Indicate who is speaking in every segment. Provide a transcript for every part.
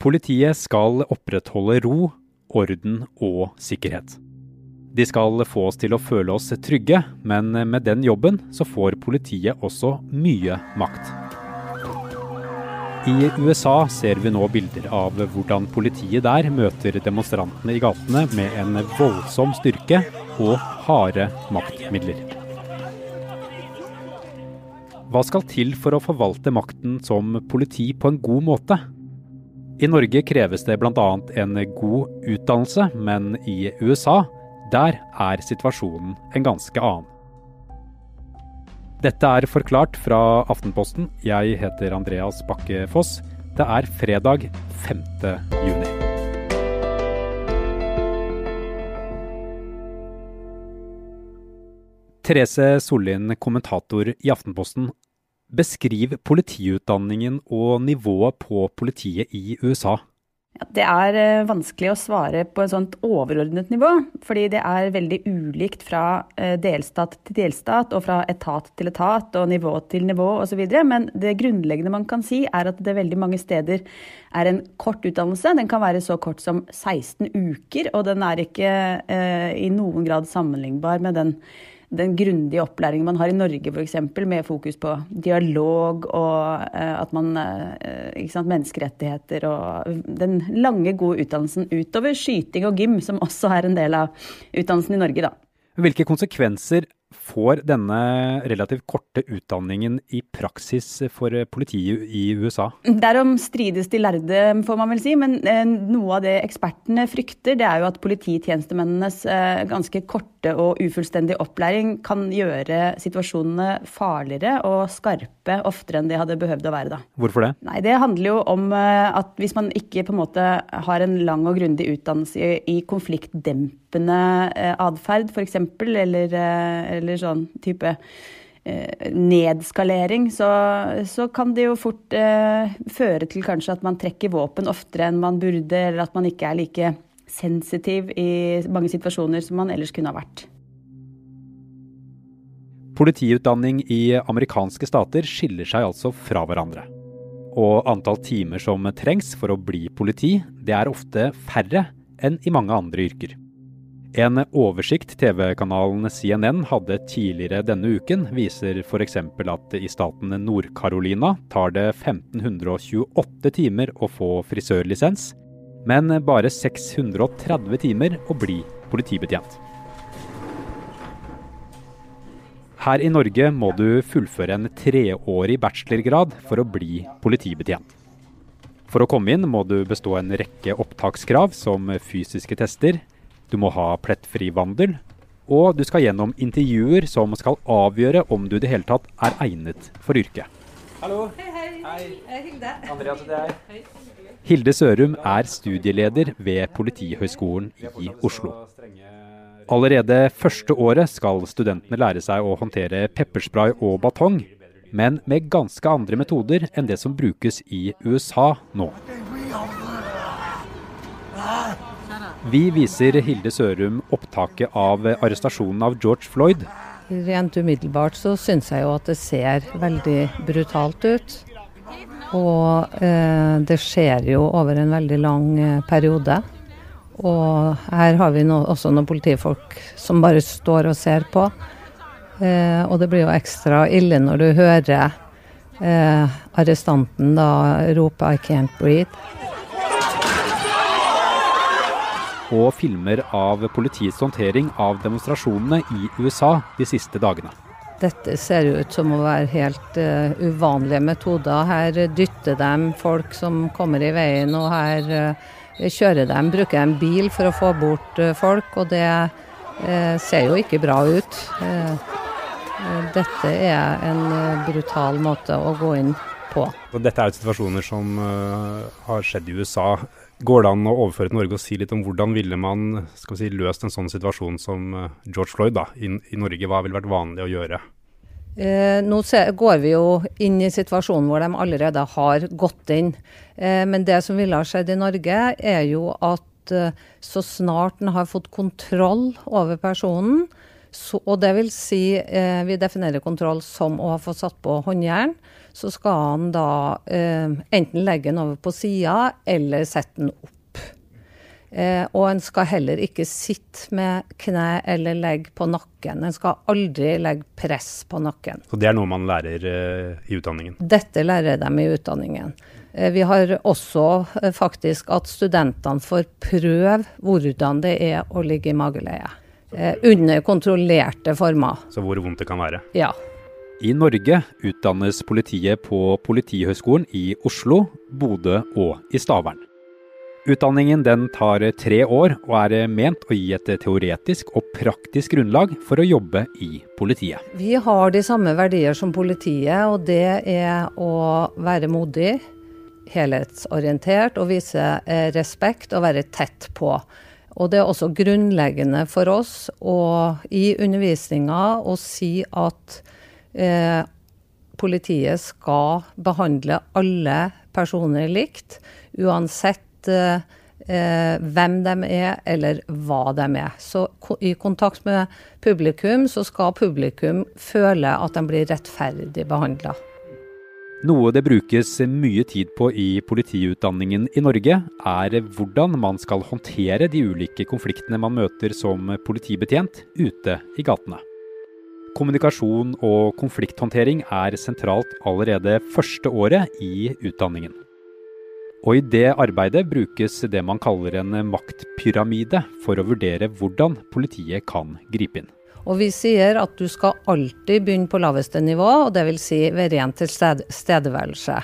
Speaker 1: Politiet skal opprettholde ro, orden og sikkerhet. De skal få oss til å føle oss trygge, men med den jobben så får politiet også mye makt. I USA ser vi nå bilder av hvordan politiet der møter demonstrantene i gatene med en voldsom styrke og harde maktmidler. Hva skal til for å forvalte makten som politi på en god måte? I Norge kreves det bl.a. en god utdannelse, men i USA, der er situasjonen en ganske annen. Dette er Forklart fra Aftenposten. Jeg heter Andreas Bakke Foss. Det er fredag 5. juni. Therese Sollien, kommentator i Aftenposten. Beskriv politiutdanningen og nivået på politiet i USA.
Speaker 2: Ja, det er eh, vanskelig å svare på et sånt overordnet nivå, fordi det er veldig ulikt fra eh, delstat til delstat og fra etat til etat og nivå til nivå osv. Men det grunnleggende man kan si, er at det veldig mange steder er en kort utdannelse. Den kan være så kort som 16 uker, og den er ikke eh, i noen grad sammenlignbar med den den grundige opplæringen man har i Norge f.eks., med fokus på dialog og uh, at man uh, sant, Menneskerettigheter og den lange, gode utdannelsen utover skyting og gym, som også er en del av utdannelsen i Norge, da.
Speaker 1: Hvilke konsekvenser får denne relativt korte utdanningen i praksis for politiet i USA?
Speaker 2: Derom strides de lærde, får man vel si. Men eh, noe av det ekspertene frykter, det er jo at polititjenestemennenes eh, ganske korte og ufullstendige opplæring kan gjøre situasjonene farligere og skarpe oftere enn de hadde behøvd å være da.
Speaker 1: Hvorfor det?
Speaker 2: Nei, Det handler jo om eh, at hvis man ikke på en måte har en lang og grundig utdannelse i konfliktdempende atferd, f.eks., eller, eller sånn type eh, nedskalering, så, så, kan det jo fort eh, føre til kanskje at man trekker våpen oftere enn man burde, eller at man ikke er like sensitiv i mange situasjoner som man ellers kunne ha vært.
Speaker 1: Politiutdanning i amerikanske stater skiller seg altså fra hverandre. Og antall timer som trengs for å bli politi, det er ofte færre enn i mange andre yrker. En oversikt TV-kanalen CNN hadde tidligere denne uken, viser f.eks. at i staten Nord-Carolina tar det 1528 timer å få frisørlisens, men bare 630 timer å bli politibetjent. Her i Norge må du fullføre en treårig bachelorgrad for å bli politibetjent. For å komme inn må du bestå en rekke opptakskrav, som fysiske tester, du må ha plettfri vandel, og du skal gjennom intervjuer som skal avgjøre om du i det hele tatt er egnet for yrket.
Speaker 3: Hallo. Hei, hei. hei. Hilde. Andreas
Speaker 1: det er. Hilde Sørum er studieleder ved Politihøgskolen i Oslo. Allerede første året skal studentene lære seg å håndtere pepperspray og batong, men med ganske andre metoder enn det som brukes i USA nå. Vi viser Hilde Sørum opptaket av arrestasjonen av George Floyd.
Speaker 4: Rent umiddelbart så syns jeg jo at det ser veldig brutalt ut. Og eh, det skjer jo over en veldig lang eh, periode. Og her har vi no, også noen politifolk som bare står og ser på. Eh, og det blir jo ekstra ille når du hører eh, arrestanten da rope 'I can't breathe'
Speaker 1: og filmer av politiets håndtering av demonstrasjonene i USA de siste dagene.
Speaker 4: Dette ser ut som å være helt uh, uvanlige metoder. Her dytter de folk som kommer i veien, og her uh, kjører de, bruker en bil for å få bort uh, folk. Og det ser jo ikke bra ut. dette er en brutal måte å gå inn på.
Speaker 1: Dette er jo situasjoner som har skjedd i USA. Går det an å overføre til Norge og si litt om hvordan ville man si, løst en sånn situasjon som eh, George Floyd da, i, i Norge? Hva ville vært vanlig å gjøre?
Speaker 4: Eh, nå se, går vi jo inn i situasjonen hvor de allerede har gått inn. Eh, men det som ville ha skjedd i Norge, er jo at eh, så snart en har fått kontroll over personen, Så, og det vil si, eh, vi definerer kontroll som å ha fått satt på håndjern. Så skal han da eh, enten legge den over på sida eller sette den opp. Eh, og en skal heller ikke sitte med kne eller legge på nakken. En skal aldri legge press på nakken.
Speaker 5: Så det er noe man lærer eh, i utdanningen?
Speaker 4: Dette lærer de i utdanningen. Eh, vi har også eh, faktisk at studentene får prøve hvordan det er å ligge i mageleie. Eh, under kontrollerte former.
Speaker 5: Så hvor vondt det kan være?
Speaker 4: Ja.
Speaker 1: I Norge utdannes politiet på Politihøgskolen i Oslo, Bodø og i Stavern. Utdanningen den tar tre år og er ment å gi et teoretisk og praktisk grunnlag for å jobbe i politiet.
Speaker 4: Vi har de samme verdier som politiet, og det er å være modig, helhetsorientert og vise eh, respekt og være tett på. Og det er også grunnleggende for oss å, i undervisninga å si at eh, politiet skal behandle alle personer likt, uansett eh, hvem de er, eller hva de er. Så i kontakt med publikum, så skal publikum føle at de blir rettferdig behandla.
Speaker 1: Noe det brukes mye tid på i politiutdanningen i Norge, er hvordan man skal håndtere de ulike konfliktene man møter som politibetjent ute i gatene. Kommunikasjon og konflikthåndtering er sentralt allerede første året i utdanningen. Og i det arbeidet brukes det man kaller en maktpyramide for å vurdere hvordan politiet kan gripe inn.
Speaker 4: Og vi sier at du skal alltid begynne på laveste nivå, og dvs. Si ved ren tilstedeværelse.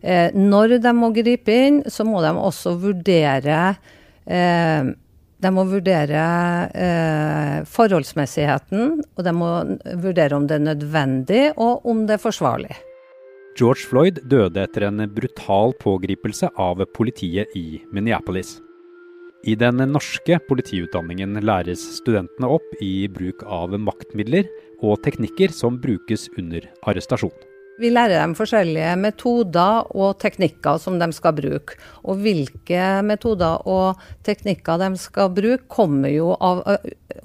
Speaker 4: Eh, når de må gripe inn, så må de også vurdere eh, de må vurdere eh, forholdsmessigheten, og de må vurdere om det er nødvendig, og om det er forsvarlig.
Speaker 1: George Floyd døde etter en brutal pågripelse av politiet i Minneapolis. I den norske politiutdanningen læres studentene opp i bruk av maktmidler og teknikker som brukes under arrestasjon.
Speaker 4: Vi lærer dem forskjellige metoder og teknikker som de skal bruke. Og hvilke metoder og teknikker de skal bruke, kommer jo av,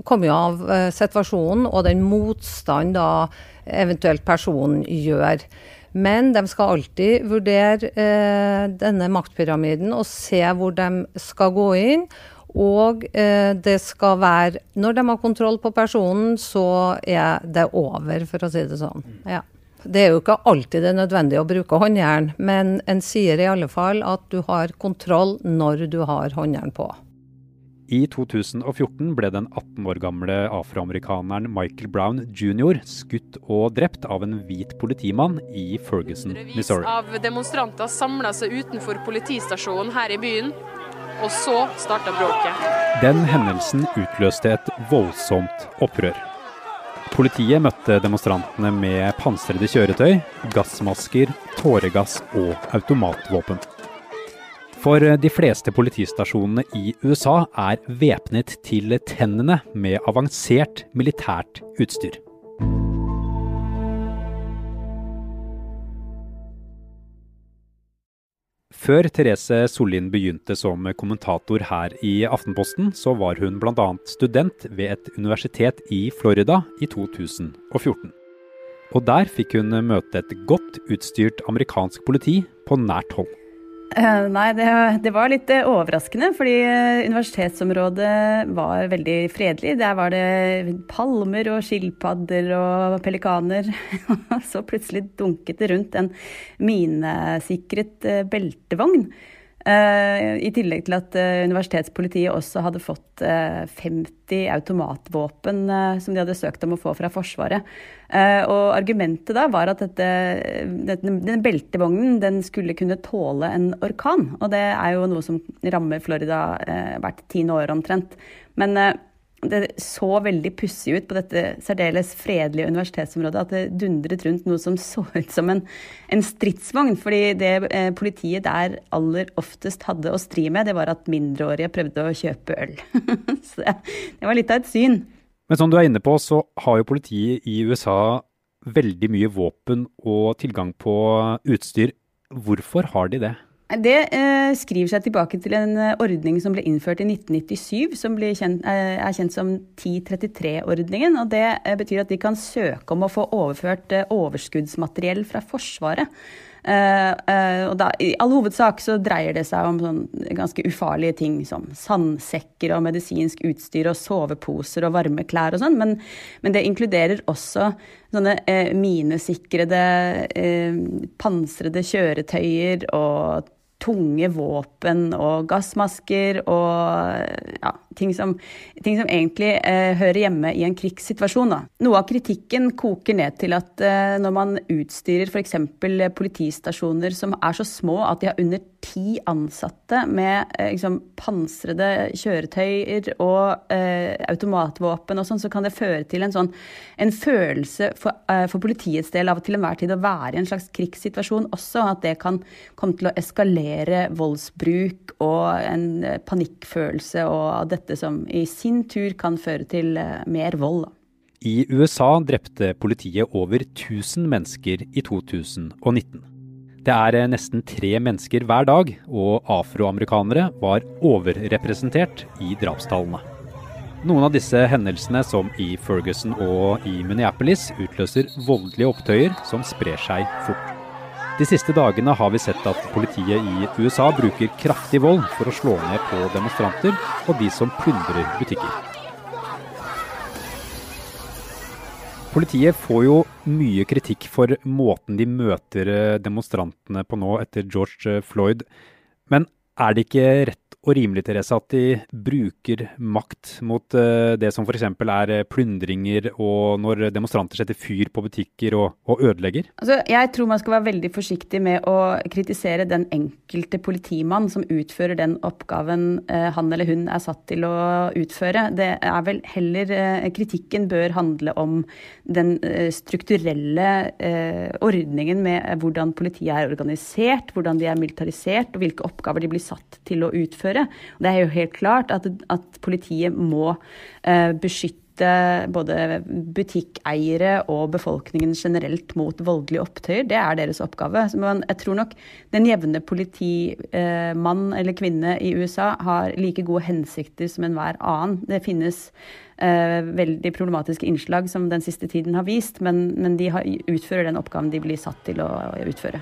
Speaker 4: kommer jo av situasjonen og den motstand da eventuelt personen gjør. Men de skal alltid vurdere eh, denne maktpyramiden og se hvor de skal gå inn. Og eh, det skal være Når de har kontroll på personen, så er det over, for å si det sånn. Ja. Det er jo ikke alltid det er nødvendig å bruke håndjern, men en sier i alle fall at du har kontroll når du har håndjern på.
Speaker 1: I 2014 ble den 18 år gamle afroamerikaneren Michael Brown jr. skutt og drept av en hvit politimann i Ferguson, Missouri.
Speaker 6: Av demonstranter samla seg utenfor politistasjonen her i byen, og så starta bråket.
Speaker 1: Den hendelsen utløste et voldsomt opprør. Politiet møtte demonstrantene med pansrede kjøretøy, gassmasker, tåregass og automatvåpen. For de fleste politistasjonene i USA er væpnet til tennene med avansert militært utstyr. Før Therese Sollien begynte som kommentator her i Aftenposten, så var hun bl.a. student ved et universitet i Florida i 2014. Og der fikk hun møte et godt utstyrt amerikansk politi på nært hold.
Speaker 2: Uh, nei, det, det, var litt uh, overraskende, fordi uh, universitetsområdet var veldig fredelig. Der var det palmer og skilpadder og pelikaner. Så plutselig dunket det rundt en minesikret beltevogn. I tillegg til at universitetspolitiet også hadde fått 50 automatvåpen som de hadde søkt om å få fra Forsvaret. Og argumentet da var at dette, denne, beltevognen den skulle kunne tåle en orkan. Og det er jo noe som rammer Florida hvert tiende år omtrent. Men det så veldig pussig ut på dette særdeles fredelige universitetsområdet at det dundret rundt noe som så ut som en, en stridsvogn. Fordi det politiet der aller oftest hadde å stri med, det var at mindreårige prøvde å kjøpe øl. så det var litt av et syn.
Speaker 1: Men som du er inne på, så har jo politiet i USA veldig mye våpen og tilgang på utstyr. Hvorfor har de det?
Speaker 2: Det eh, skriver seg tilbake til en eh, ordning som ble innført i 1997, som kjent, eh, er kjent som 1033-ordningen. og Det eh, betyr at de kan søke om å få overført eh, overskuddsmateriell fra Forsvaret. Uh, og da, I all hovedsak så dreier det seg om sånn ganske ufarlige ting som sandsekker og medisinsk utstyr og soveposer og varme klær og sånn, men, men, det inkluderer også sånne uh, minesikrede, uh, pansrede kjøretøyer og tunge våpen og gassmasker og ja, ting, som, ting som egentlig eh, hører hjemme i en krigssituasjon. Da. Noe av kritikken koker ned til at eh, når man utstyrer f.eks. politistasjoner som er så små at de har under ti ansatte med eh, liksom, pansrede kjøretøyer og eh, automatvåpen og sånn, så kan det føre til en sånn en følelse for, eh, for politiets del av til enhver tid å være i en slags krigssituasjon også. At det kan komme til å eskalere voldsbruk og en eh, panikkfølelse, og dette som i sin tur kan føre til eh, mer vold.
Speaker 1: I USA drepte politiet over 1000 mennesker i 2019. Det er eh, nesten tre mennesker hver dag, og afroamerikanere var overrepresentert i drapstallene. Noen av disse hendelsene, som i Ferguson og i Minneapolis, utløser voldelige opptøyer som sprer seg fort. De siste dagene har vi sett at politiet i USA bruker kraftig vold for å slå ned på demonstranter og de som plyndrer butikker. Politiet får jo mye kritikk for måten de møter demonstrantene på nå etter George Floyd. Men er det ikke rett og rimelig Therese, at de bruker makt mot uh, det som f.eks. er eh, plyndringer og når demonstranter setter fyr på butikker og, og ødelegger?
Speaker 2: Altså, jeg tror man skal være veldig forsiktig med å kritisere den enkelte politimann som utfører den oppgaven uh, han eller hun er satt til å utføre. Det er vel heller Kritikken bør handle om den strukturelle ordningen med hvordan politiet er organisert, hvordan de er militarisert og hvilke oppgaver de blir satt til å utføre gjøre. Det er jo helt klart at, at politiet må eh, beskytte både butikkeiere og befolkningen generelt mot voldelige opptøyer. Det er deres oppgave. Men jeg tror nok den jevne politimann eh, eller -kvinne i USA har like gode hensikter som enhver annen. Det finnes eh, veldig problematiske innslag som den siste tiden har vist, men, men de har, utfører den oppgaven de blir satt til å utføre.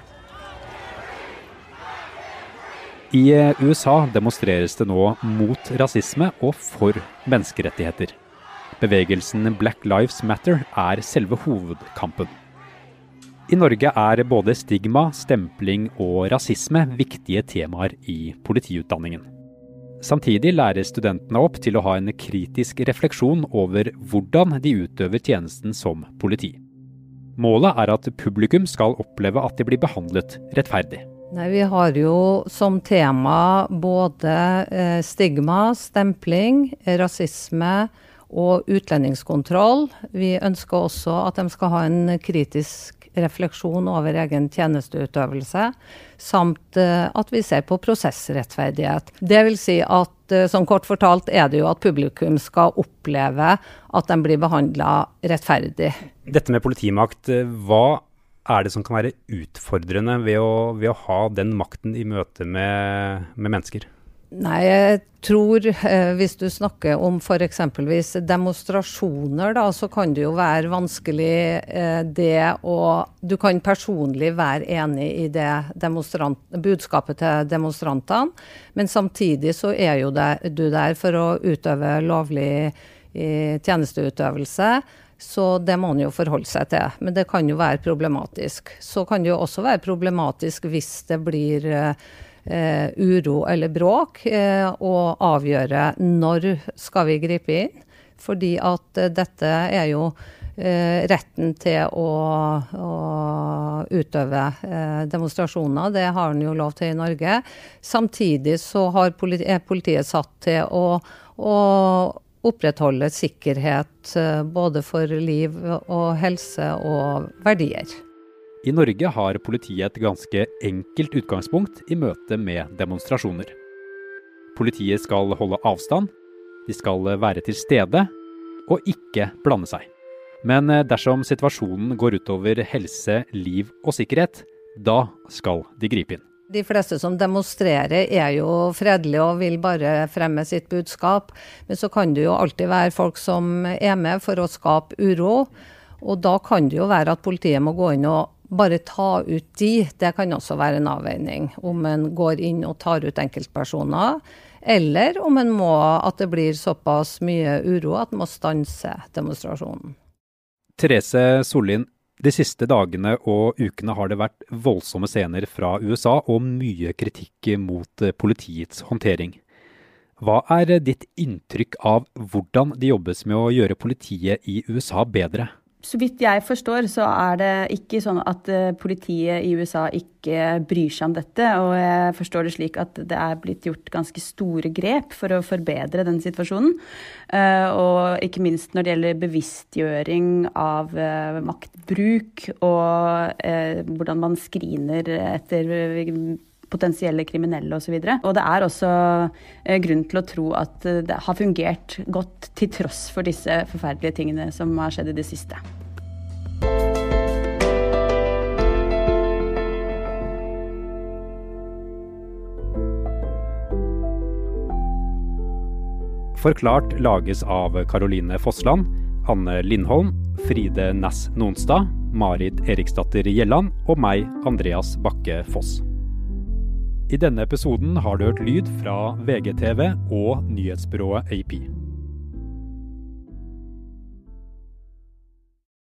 Speaker 1: I USA demonstreres det nå mot rasisme og for menneskerettigheter. Bevegelsen Black Lives Matter er selve hovedkampen. I Norge er både stigma, stempling og rasisme viktige temaer i politiutdanningen. Samtidig lærer studentene opp til å ha en kritisk refleksjon over hvordan de utøver tjenesten som politi. Målet er at publikum skal oppleve at de blir behandlet rettferdig.
Speaker 4: Nei, Vi har jo som tema både eh, stigma, stempling, rasisme og utlendingskontroll. Vi ønsker også at de skal ha en kritisk refleksjon over egen tjenesteutøvelse, samt eh, at vi ser på prosessrettferdighet. Det vil si at eh, sånn kort fortalt er det jo at publikum skal oppleve at de blir behandla rettferdig.
Speaker 5: Dette med politimakt, hva er det som kan være utfordrende ved å, ved å ha den makten i møte med, med mennesker?
Speaker 4: Nei, jeg tror eh, hvis du snakker om f.eks. demonstrasjoner, da, så kan det jo være vanskelig eh, det å Du kan personlig være enig i det budskapet til demonstrantene, men samtidig så er jo det, du der for å utøve lovlig tjenesteutøvelse. Så det må en jo forholde seg til. Men det kan jo være problematisk. Så kan det jo også være problematisk hvis det blir eh, uro eller bråk, eh, og avgjøre når skal vi gripe inn. Fordi at eh, dette er jo retten til å, å utøve demonstrasjoner. Det har en jo lov til i Norge. Samtidig så politi er politiet satt til å, å opprettholde sikkerhet eh, både for liv og helse og verdier.
Speaker 1: I Norge har politiet et ganske enkelt utgangspunkt i møte med demonstrasjoner. Politiet skal holde avstand, de skal være til stede og ikke blande seg. Men eh, dersom situasjonen går utover helse, liv og sikkerhet, da skal de gripe inn.
Speaker 4: De fleste som demonstrerer er jo fredelige og vil bare fremme sitt budskap. Men så kan det jo alltid være folk som er med for å skape uro. Og da kan det jo være at politiet må gå inn og bare ta ut de. Det kan også være en avveining. Om en går inn og tar ut enkeltpersoner, eller om en må at det blir såpass mye uro at en må stanse demonstrasjonen.
Speaker 1: Therese Sollien, de siste dagene og ukene har det vært voldsomme scener fra USA og mye kritikk mot eh, politiets håndtering. Hva er ditt inntrykk av hvordan det jobbes med å gjøre politiet i USA bedre?
Speaker 2: Så vidt jeg forstår, så er det ikke sånn at eh, politiet i USA ikke bryr seg om dette. Og jeg forstår det slik at det er blitt gjort ganske store grep for å forbedre den situasjonen. Eh, og ikke minst når det gjelder bevisstgjøring av eh, maktbruk og hvordan man screener etter potensielle kriminelle osv. Og, så og det er også grunn til å tro at det har fungert godt til tross for disse forferdelige tingene som har skjedd i det siste.
Speaker 1: Forklart lages av Caroline Fossland, Anne Lindholm, Fride Næss Nonstad, Marit Eriksdatter Gjelland og meg, Andreas Bakke Foss. I denne episoden har du hørt lyd fra VGTV og nyhetsbyrået AP.